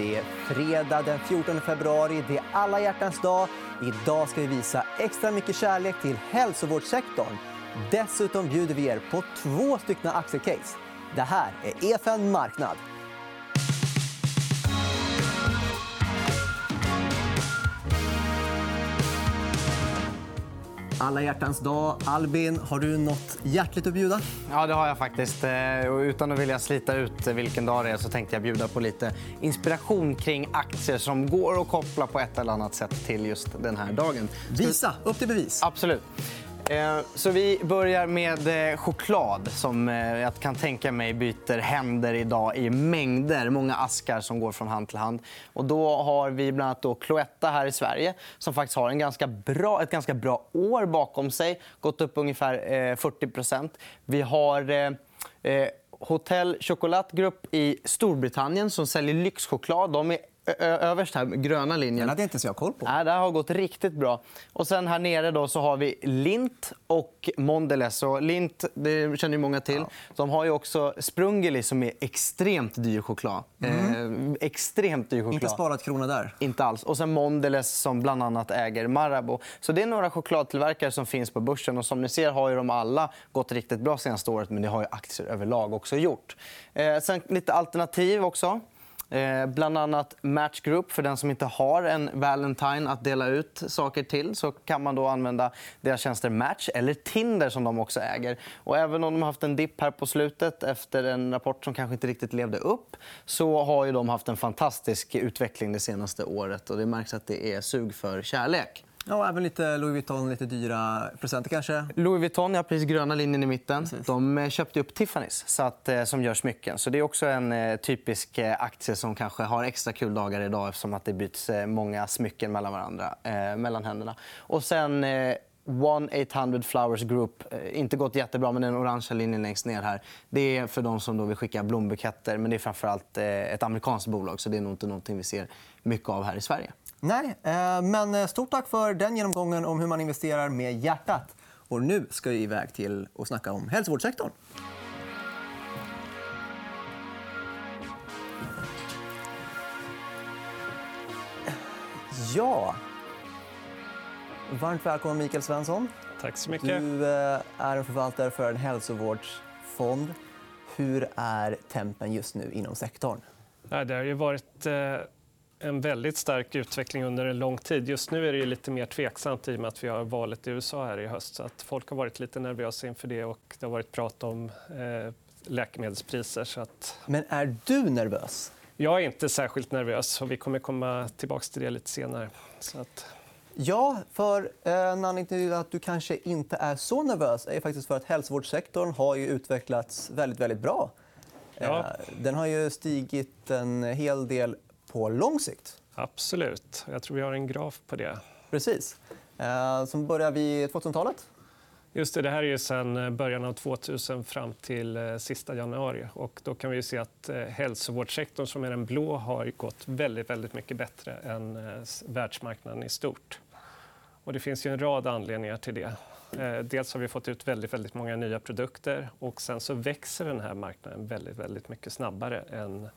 Det är fredag den 14 februari. Det är alla hjärtans dag. Idag ska vi visa extra mycket kärlek till hälsovårdssektorn. Dessutom bjuder vi er på två stycken aktiecase. Det här är EFN Marknad. Alla hjärtans dag. Albin, har du något hjärtligt att bjuda? Ja, det har jag faktiskt. Eh, och utan att vilja slita ut vilken dag det är så tänkte jag bjuda på lite inspiration kring aktier som går att koppla på ett eller annat sätt till just den här dagen. Visa. Upp till bevis. Absolut. Eh, så vi börjar med eh, choklad som eh, jag kan tänka mig byter händer idag i mängder. Många askar som går från hand till hand. Och då har vi bland annat då Cloetta här i Sverige som faktiskt har en ganska bra, ett ganska bra år bakom sig. Gått upp ungefär 40% Vi har Hotel Chocolat Group i Storbritannien som säljer lyxchoklad. De är överst här, gröna linjen. Den hade inte så jag koll på. Nej, det har gått riktigt bra. Och sen här nere då så har vi Lint och Mondelez. Och Lint det känner ju många till. Ja. De har ju också Sprungeli som är extremt dyr choklad. Mm. Eh, extremt dyr choklad. Inte sparat krona där. Inte alls. Och sen Mondelez som bland annat äger Marabou. Så det är några chokladtillverkare som finns på börsen. Och som ni ser har ju de alla gått riktigt bra senaste året. Men det har ju aktier överlag också gjort. Eh, sen lite alternativ också. Eh, bland annat Match Group. För den som inte har en Valentine att dela ut saker till så kan man då använda deras tjänster Match eller Tinder som de också äger. Och även om de har haft en dipp här på slutet efter en rapport som kanske inte riktigt levde upp så har ju de haft en fantastisk utveckling det senaste året. och Det märks att det är sug för kärlek. Ja, även lite Louis Vuitton, lite dyra presenter kanske. Louis Vuitton, ja, precis gröna linjen i mitten. Precis. De eh, köpte upp Tiffany's så att, eh, som gör smycken. Så det är också en eh, typisk aktie som kanske har extra kul dagar idag eftersom att det byts många smycken mellan varandra, eh, mellan händerna. Och sen eh, 1-800 Flowers Group. Inte gått jättebra, men den orangea linjen längst ner här. Det är för de som då vill skicka blombuketter. Men det är framförallt ett amerikanskt bolag, så det är nog inte någonting vi ser mycket av här i Sverige. Nej, eh, men eh, stort tack för den genomgången om hur man investerar med hjärtat. Och nu ska vi iväg till att snacka om hälsovårdssektorn. Ja. Varmt välkommen, Mikael Svensson. Tack så mycket. Du eh, är en förvaltare för en hälsovårdsfond. Hur är tempen just nu inom sektorn? Det har ju varit en väldigt stark utveckling under en lång tid. Just nu är det lite mer tveksamt i och med att vi har valet i USA här i höst. Så att folk har varit lite nervösa inför det och det har varit prat om eh, läkemedelspriser. Så att... Men är du nervös? Jag är inte särskilt nervös. och Vi kommer komma tillbaka till det lite senare. Så att... Ja, för en anledning till att du kanske inte är så nervös är faktiskt för att hälsovårdssektorn har ju utvecklats väldigt, väldigt bra. Ja. Eh, den har ju stigit en hel del på lång sikt. Absolut. Jag tror vi har en graf på det. Precis. Eh, som börjar vid 2000-talet. Just det, det här är sen början av 2000 fram till eh, sista januari. Och då kan vi se att eh, hälsovårdssektorn, som är den blå, har gått väldigt, väldigt mycket bättre än världsmarknaden i stort. Och det finns ju en rad anledningar till det. Dels har vi fått ut väldigt, väldigt många nya produkter och sen så växer den här marknaden väldigt, väldigt mycket snabbare än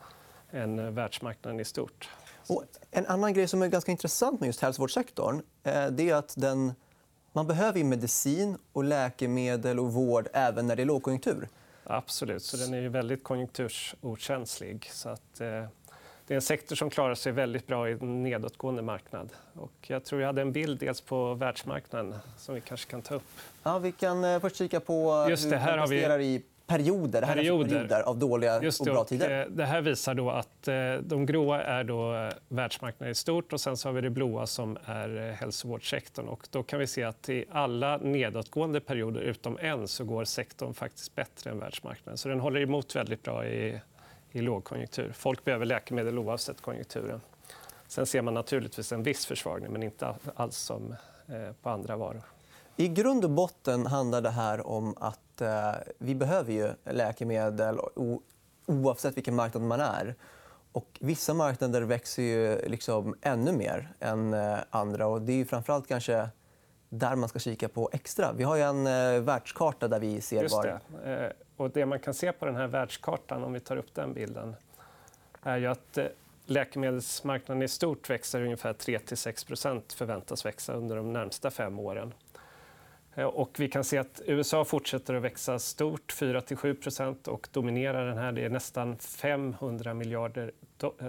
än världsmarknaden i stort. Och en annan grej som är ganska intressant med just hälsovårdssektorn eh, det är att den, man behöver medicin, och läkemedel och vård även när det är lågkonjunktur. Absolut. Så den är väldigt konjunktursokänslig. Så att, eh, det är en sektor som klarar sig väldigt bra i en nedåtgående marknad. Och jag tror jag hade en bild dels på världsmarknaden som vi kanske kan ta upp. Ja, vi kan eh, först kika på Just det, hur man investerar vi... i perioder. Det här perioder. är perioder av dåliga det, och bra tider. Eh, det här visar då att eh, de gråa är då eh, världsmarknaden i stort och sen så har vi det blåa som är hälsovårdssektorn. Och då kan vi se att i alla nedåtgående perioder utom en så går sektorn faktiskt bättre än världsmarknaden. Så den håller emot väldigt bra i, i lågkonjunktur. Folk behöver läkemedel oavsett konjunkturen. Sen ser man naturligtvis en viss försvagning, men inte alls som på andra varor. I grund och botten handlar det här om att eh, vi behöver ju läkemedel oavsett vilken marknad man är. Och vissa marknader växer ju liksom ännu mer än eh, andra. Och det är framförallt kanske där man ska kika på extra. Vi har en eh, världskarta där vi ser Just det. var... Eh, och det man kan se på den här världskartan, om vi tar upp den bilden är ju att eh, läkemedelsmarknaden i stort växer ungefär 3-6% förväntas växa under de närmsta fem åren. Eh, och vi kan se att USA fortsätter att växa stort, 4-7 och dominerar den här. Det är nästan 500 miljarder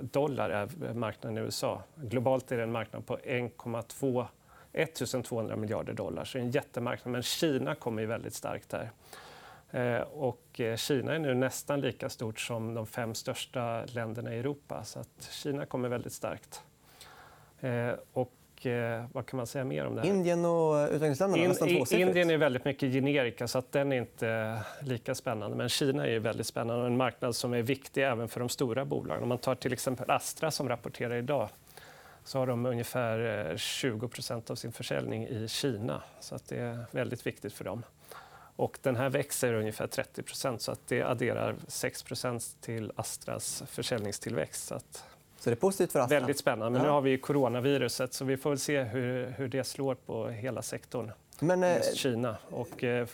dollar är marknaden i USA. Globalt är det en marknad på 1,2 1200 miljarder dollar. Så det är en jättemarknad. Men Kina kommer väldigt starkt där. Eh, och eh, Kina är nu nästan lika stort som de fem största länderna i Europa. Så att Kina kommer väldigt starkt. Och vad kan man säga mer om det här? Indien och utvecklingsländerna In, nästan tvåsiffrigt. Indien är väldigt mycket generika, så att den är inte lika spännande. Men Kina är väldigt spännande och en marknad som är viktig även för de stora bolagen. Om man tar till exempel Astra som rapporterar idag så har de ungefär 20% av sin försäljning i Kina. Så att det är väldigt viktigt för dem. Och den här växer ungefär 30% så att det adderar 6% till Astras försäljningstillväxt. Så att så det är positivt för Astra? Väldigt spännande. Men nu har vi coronaviruset, så vi får väl se hur, hur det slår på hela sektorn. Men, eh... Kina. Och, eh,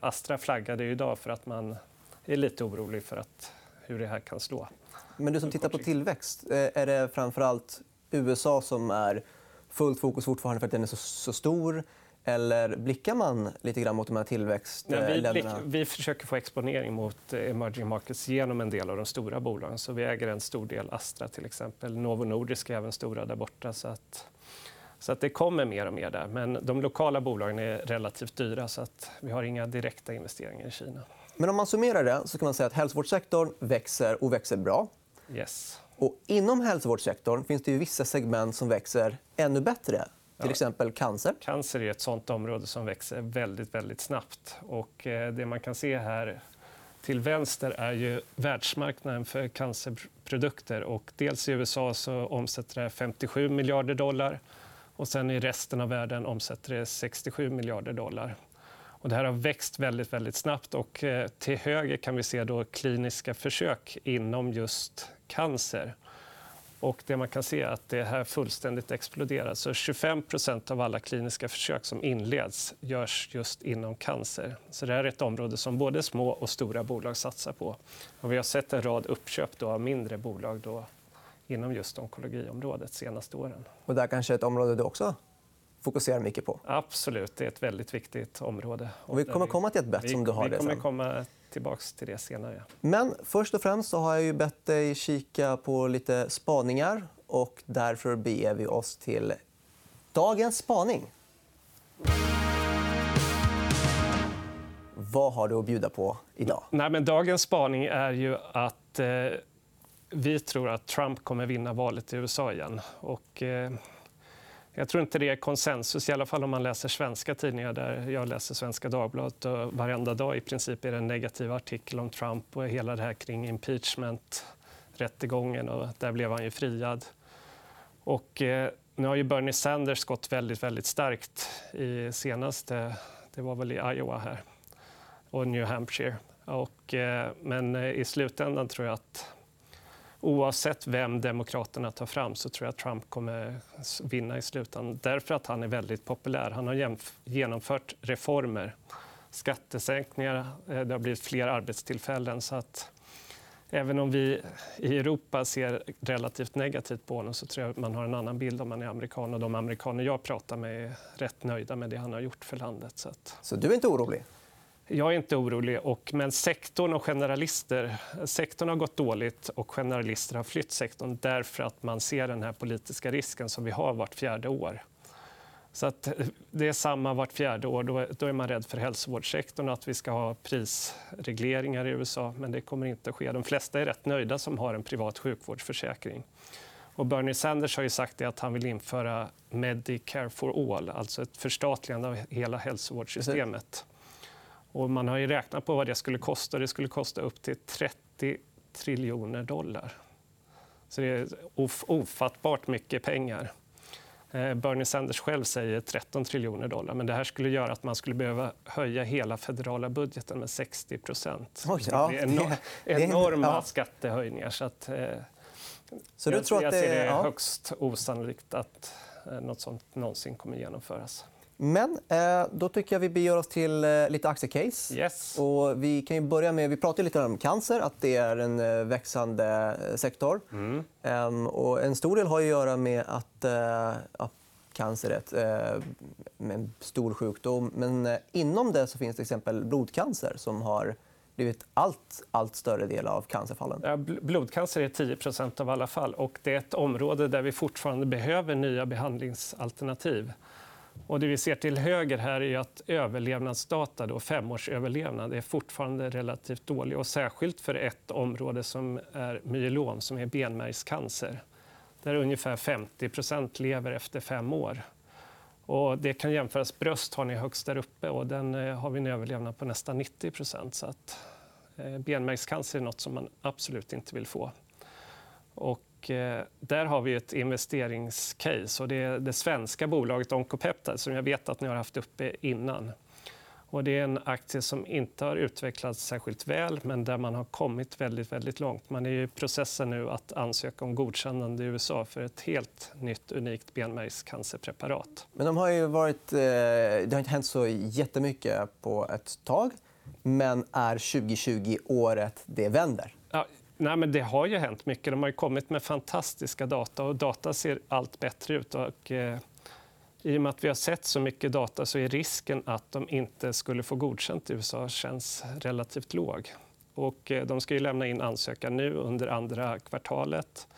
Astra flaggade idag för att man är lite orolig för att, hur det här kan slå. Men du som tittar på tillväxt, eh, är det framför allt USA som är fullt fokus fortfarande för att den är så, så stor? Eller blickar man lite grann mot de här tillväxtländerna? Vi, blick, vi försöker få exponering mot emerging markets genom en del av de stora bolagen. Så vi äger en stor del Astra, till exempel. Novo Nordisk är även stora där borta. Så att, så att det kommer mer och mer där. Men de lokala bolagen är relativt dyra, så att vi har inga direkta investeringar i Kina. Men om man summerar det så kan man säga att hälsovårdssektorn växer och växer bra. Yes. Och inom hälsovårdssektorn finns det ju vissa segment som växer ännu bättre. Till exempel cancer. Cancer är ett sånt område som växer väldigt, väldigt snabbt. Och eh, det man kan se här till vänster är ju världsmarknaden för cancerprodukter. Och dels i USA så omsätter det 57 miljarder dollar och sen i resten av världen omsätter det 67 miljarder dollar. Och det här har växt väldigt, väldigt snabbt. Och eh, till höger kan vi se då kliniska försök inom just cancer. Och det man kan se är att det här fullständigt exploderar. Så 25% av alla kliniska försök som inleds görs just inom cancer. Så det här är ett område som både små och stora bolag satsar på. Och vi har sett en rad uppköp då av mindre bolag då inom just onkologiområdet de senaste åren. Och där kanske ett område du också fokuserar mycket på? Absolut. Det är ett väldigt viktigt område. Och vi kommer komma till ett bett som du har. Vi kommer komma tillbaka till det senare. Men först och främst så har jag ju bett dig kika på lite spaningar. och Därför beger vi oss till dagens spaning. Vad har du att bjuda på idag? Nej, men dagens spaning är ju att eh, vi tror att Trump kommer vinna valet i USA igen. Och, eh, jag tror inte det är konsensus, i alla fall om man läser svenska tidningar. där Jag läser Svenska Dagbladet och varenda dag i princip är det en negativ artikel om Trump och hela det här kring impeachment, rättegången. Och där blev han ju friad. Och, eh, nu har ju Bernie Sanders gått väldigt, väldigt starkt i senaste... Det var väl i Iowa här och New Hampshire. Och, eh, men eh, i slutändan tror jag att oavsett vem Demokraterna tar fram så tror jag att Trump kommer vinna i slutändan. Därför att han är väldigt populär. Han har genomfört reformer, skattesänkningar, eh, det har blivit fler arbetstillfällen. Så att även om vi i Europa ser relativt negativt på honom så tror jag att man har en annan bild om man är amerikan. Och de amerikaner jag pratar med är rätt nöjda med det han har gjort för landet. Så, att... så du är inte orolig? Jag är inte orolig, och, men sektorn och generalister... Sektorn har gått dåligt och generalister har flytt sektorn därför att man ser den här politiska risken som vi har vart fjärde år. Så att eh, det är samma vart fjärde år. Då, då är man rädd för hälsovårdssektorn och att vi ska ha prisregleringar i USA. Men det kommer inte att ske. De flesta är rätt nöjda som har en privat sjukvårdsförsäkring. Och Bernie Sanders har ju sagt att han vill införa Medicare for all, alltså ett förstatligande av hela hälsovårdssystemet. Och man har ju räknat på vad det skulle kosta. Det skulle kosta upp till 30 triljoner dollar. Så det är ofattbart mycket pengar. Eh, Bernie Sanders själv säger 13 triljoner dollar. Men det här skulle göra att man skulle behöva höja hela federala budgeten med 60 procent. ja, det är enor enorma ja. skattehöjningar. Så, att, eh, så du jag, tror att det, jag ser det är högst osannolikt att eh, något sånt någonsin kommer genomföras. Men eh, då tycker jag vi beger oss till eh, lite aktiecase. Yes. Och vi kan börja med, vi pratade lite om cancer, att det är en eh, växande eh, sektor. Mm. Ehm, och en stor del har att göra med att eh, ja, cancer är ett, eh, en stor sjukdom. Men inom det så finns till exempel blodcancer som har blivit allt, allt större del av cancerfallen. Ja, blodcancer är 10% av alla fall. och Det är ett område där vi fortfarande behöver nya behandlingsalternativ. Och det vi ser till höger här är att överlevnadsdata, då, femårsöverlevnad, är fortfarande relativt dålig. Och särskilt för ett område som är myelom, som är benmärgscancer. Där ungefär 50% lever efter fem år. Och det kan jämföras. Bröst har ni högst där uppe och den eh, har vi en överlevnad på nästan 90 Så att, eh, benmärgscancer är nåt som man absolut inte vill få. Och, eh, där har vi ett investeringscase. Och det är det svenska bolaget Oncopeptide som jag vet att ni har haft uppe innan. Och det är en aktie som inte har utvecklats särskilt väl, men där man har kommit väldigt, väldigt långt. Man är i processen nu att ansöka om godkännande i USA för ett helt nytt, unikt benmärgscancerpreparat. Men de har ju varit, eh, det har inte hänt så jättemycket på ett tag. Men är 2020 året det vänder? Ja, nej, men det har ju hänt mycket. De har kommit med fantastiska data och data ser allt bättre ut. Och, eh, i och med att vi har sett så mycket data så är risken att de inte skulle få godkänt i USA känns relativt låg. Och eh, de ska ju lämna in ansökan nu under andra kvartalet.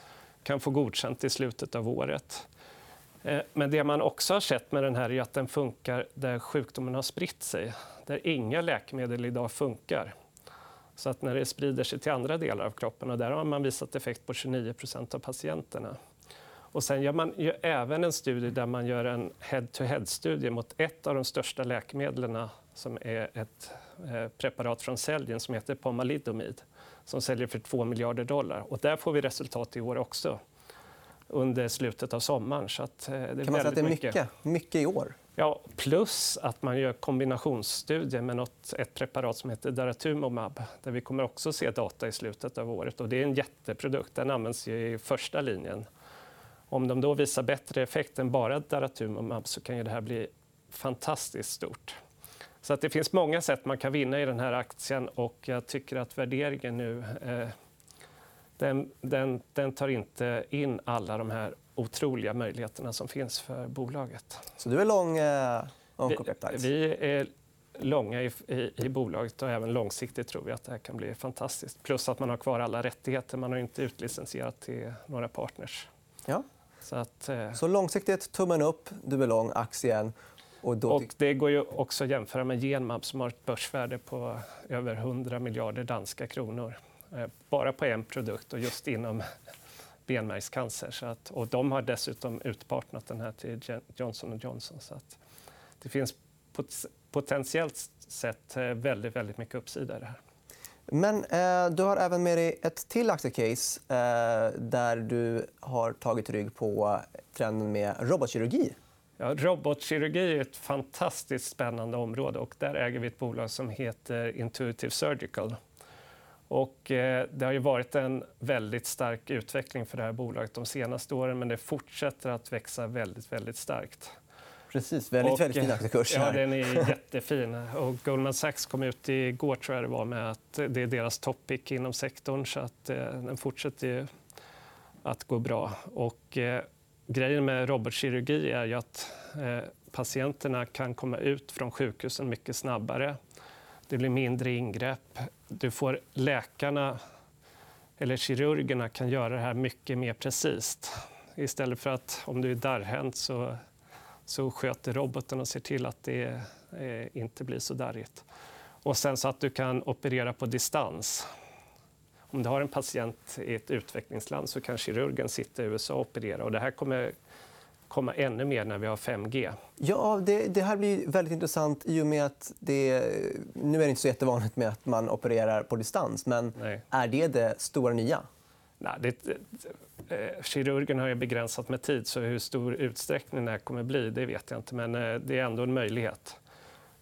kan få godkänt i slutet av året. Eh, men det man också har sett med den här är att den funkar där sjukdomen har spritt sig. Där inga läkemedel idag funkar. Så att när det sprider sig till andra delar av kroppen, och där har man visat effekt på 29% av patienterna. Och sen gör man ju även en studie där man gör en head-to-head-studie mot ett av de största läkemedlen som är ett eh, preparat från Celgene som heter Pomalidomid som säljer för 2 miljarder dollar. Och där får vi resultat i år också under slutet av sommaren. Så att, eh, det är kan man säga att det är mycket, mycket, mycket i år? Ja, plus att man gör kombinationsstudier med något, ett preparat som heter Daratumumab där vi kommer också se data i slutet av året. Och det är en jätteprodukt. Den används i första linjen om de då visar bättre effekt än bara daratumumab så kan ju det här bli fantastiskt stort. Så att det finns många sätt man kan vinna i den här aktien och jag tycker att värderingen nu eh, den, den, den, tar inte in alla de här otroliga möjligheterna som finns för bolaget. Så du är lång eh, Oncopeptides? Vi, vi är långa i, i, i, bolaget och även långsiktigt tror vi att det här kan bli fantastiskt. Plus att man har kvar alla rättigheter. Man har inte utlicensierat till några partners. Ja. Så, att, eh... så långsiktigt, tummen upp, du är lång aktien. Och, då... och det går ju också att jämföra med Genmab som har ett börsvärde på över 100 miljarder danska kronor. Eh, bara på en produkt och just inom benmärgscancer. Så att, och de har dessutom utpartnat den här till Johnson Johnson. Så att det finns pot potentiellt sett eh, väldigt, väldigt mycket uppsida i det här. Men eh, du har även med dig ett till aktiecase eh, där du har tagit rygg på trenden med robotkirurgi. Ja, robotkirurgi är ett fantastiskt spännande område. och Där äger vi ett bolag som heter Intuitive Surgical. Och, eh, det har ju varit en väldigt stark utveckling för det här bolaget de senaste åren men det fortsätter att växa väldigt, väldigt starkt. Precis, väldigt, och, väldigt fin aktiekurs. Ja, den är jättefin. Och Goldman Sachs kom ut igår tror jag det var, med att det är deras toppick inom sektorn. Så att, eh, den fortsätter att gå bra. Och, eh, grejen med robotkirurgi är ju att eh, patienterna kan komma ut från sjukhusen mycket snabbare. Det blir mindre ingrepp. Du får läkarna eller kirurgerna kan göra det här mycket mer precis. Istället för att om du är darrhänt så så sköter roboten och ser till att det eh, inte blir så darrigt. Och sen så att du kan operera på distans. Om du har en patient i ett utvecklingsland så kan kirurgen sitta i USA och operera. Och det här kommer komma ännu mer när vi har 5G. Ja, det, det, här blir väldigt intressant i och med att det, nu är det inte så jättevanligt med att man opererar på distans. Men Nej. är det det stora nya? Nej, det, eh, kirurgen har ju begränsat med tid, så hur stor utsträckning det kommer bli det vet jag inte. Men eh, det är ändå en möjlighet.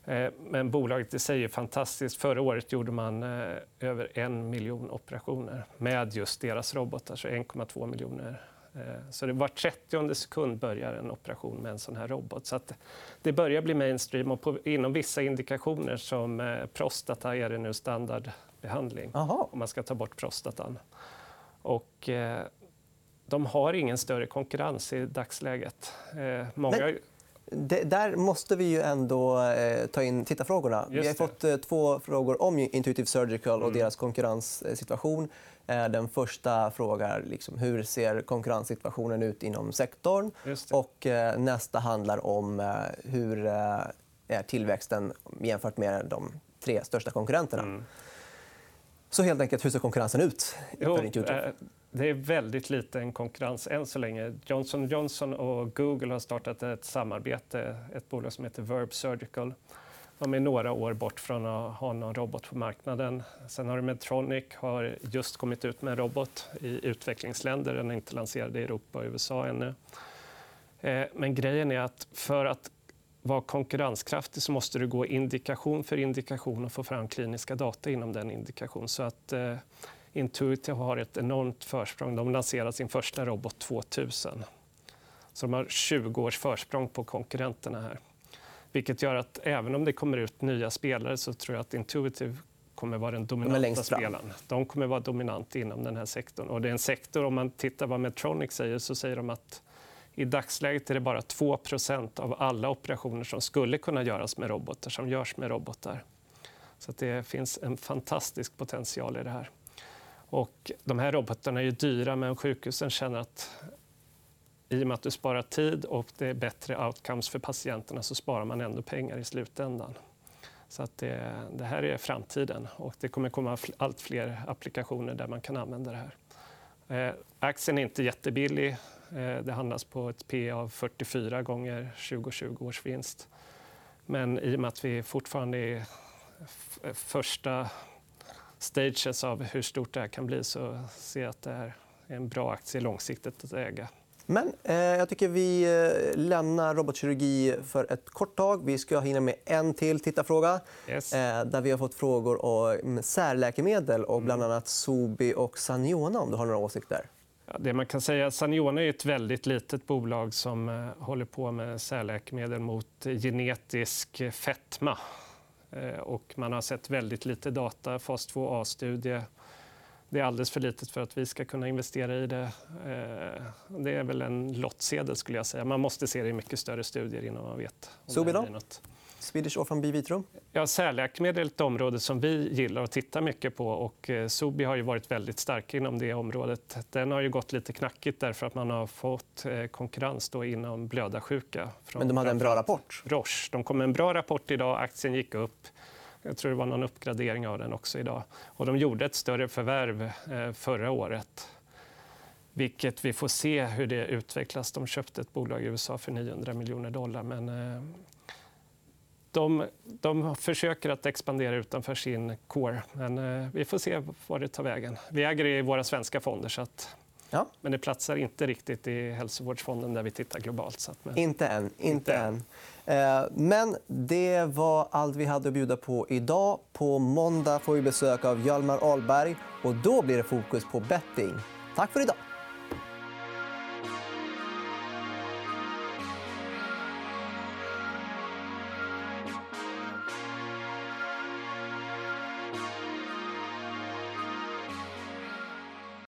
Eh, men bolaget i sig är fantastiskt. Förra året gjorde man över en miljon operationer med just deras robotar, så 1,2 miljoner Eh, så det var 30 sekund börjar en operation med en sån här robot. Så det börjar bli mainstream. Och på, inom vissa indikationer som eh, prostata är det nu standardbehandling Aha. om man ska ta bort prostatan. Och, eh, de har ingen större konkurrens i dagsläget. Eh, många... Men det, där måste vi ju ändå eh, ta in tittarfrågorna. Vi har fått eh, två frågor om Intuitive Surgical och mm. deras konkurrenssituation. Eh, den första frågar liksom, hur ser konkurrenssituationen ut inom sektorn. Och, eh, nästa handlar om eh, hur är tillväxten jämfört med de tre största konkurrenterna. Mm. Så helt enkelt, hur ser konkurrensen ut? Jo, det är väldigt liten konkurrens än så länge. Johnson Johnson och Google har startat ett samarbete, ett bolag som heter Verb Surgical. De är några år bort från att ha någon robot på marknaden. Sen har Medtronic har just kommit ut med en robot i utvecklingsländer. Den är inte lanserad i Europa och USA ännu. Eh, men grejen är att för att vara konkurrenskraftig så måste du gå indikation för indikation och få fram kliniska data inom den indikationen. Så att, eh, Intuitive har ett enormt försprång. De lanserade sin första robot 2000. Så de har 20 års försprång på konkurrenterna här. Vilket gör att även om det kommer ut nya spelare så tror jag att Intuitive kommer vara den dominanta spelaren. De kommer vara dominant inom den här sektorn. Och det är en sektor, om man tittar vad Medtronic säger, så säger de att i dagsläget är det bara 2% av alla operationer som skulle kunna göras med robotar som görs med robotar. Så det finns en fantastisk potential i det här. Och de här robotarna är dyra, men sjukhusen känner att i och med att du sparar tid och det är bättre outcomes för patienterna så sparar man ändå pengar i slutändan. Så att det, det här är framtiden och det kommer komma allt fler applikationer där man kan använda det här. Eh, aktien är inte jättebillig. Eh, det handlas på ett P av 44 gånger 2020 års vinst. Men i och med att vi fortfarande är första stages av hur stort det här kan bli så ser jag att det här är en bra aktie långsiktigt att äga. Men eh, jag tycker vi eh, lämnar robotkirurgi för ett kort tag. Vi ska hinna med en till tittarfråga. Yes. Eh, där vi har fått frågor om särläkemedel och bland mm. annat Sobi och Saniona. Om du har några åsikter. Ja, det man kan säga Saniona är ett väldigt litet bolag som eh, håller på med särläkemedel mot genetisk fetma. Eh, och man har sett väldigt lite data, fas 2A-studie. Det är alldeles för litet för att vi ska kunna investera i det. Eh, det är väl en lottsedel. skulle jag säga. Man måste se det i mycket större studier innan man vet om det blir något. Swedish Orphan Bivitrum? Ja, särläkemedel är ett område som vi gillar och tittar mycket på. Och eh, Sobi har ju varit väldigt stark inom det området. Den har ju gått lite knackigt därför att man har fått eh, konkurrens då inom blödarsjuka. Men de hade en bra rapport? Roche. De kom med en bra rapport idag. Aktien gick upp. Jag tror det var någon uppgradering av den också idag. Och de gjorde ett större förvärv eh, förra året vilket vi får se hur det utvecklas. De köpte ett bolag i USA för 900 miljoner dollar. Men eh, de, de försöker att expandera utanför sin core. Men eh, vi får se var det tar vägen. Vi äger det i våra svenska fonder. Så att, ja. Men det platsar inte riktigt i hälsovårdsfonden där vi tittar globalt. Så men... Inte än. Inte, inte än. Eh, men det var allt vi hade att bjuda på idag. På måndag får vi besök av Hjalmar Ahlberg. Och då blir det fokus på betting. Tack för idag.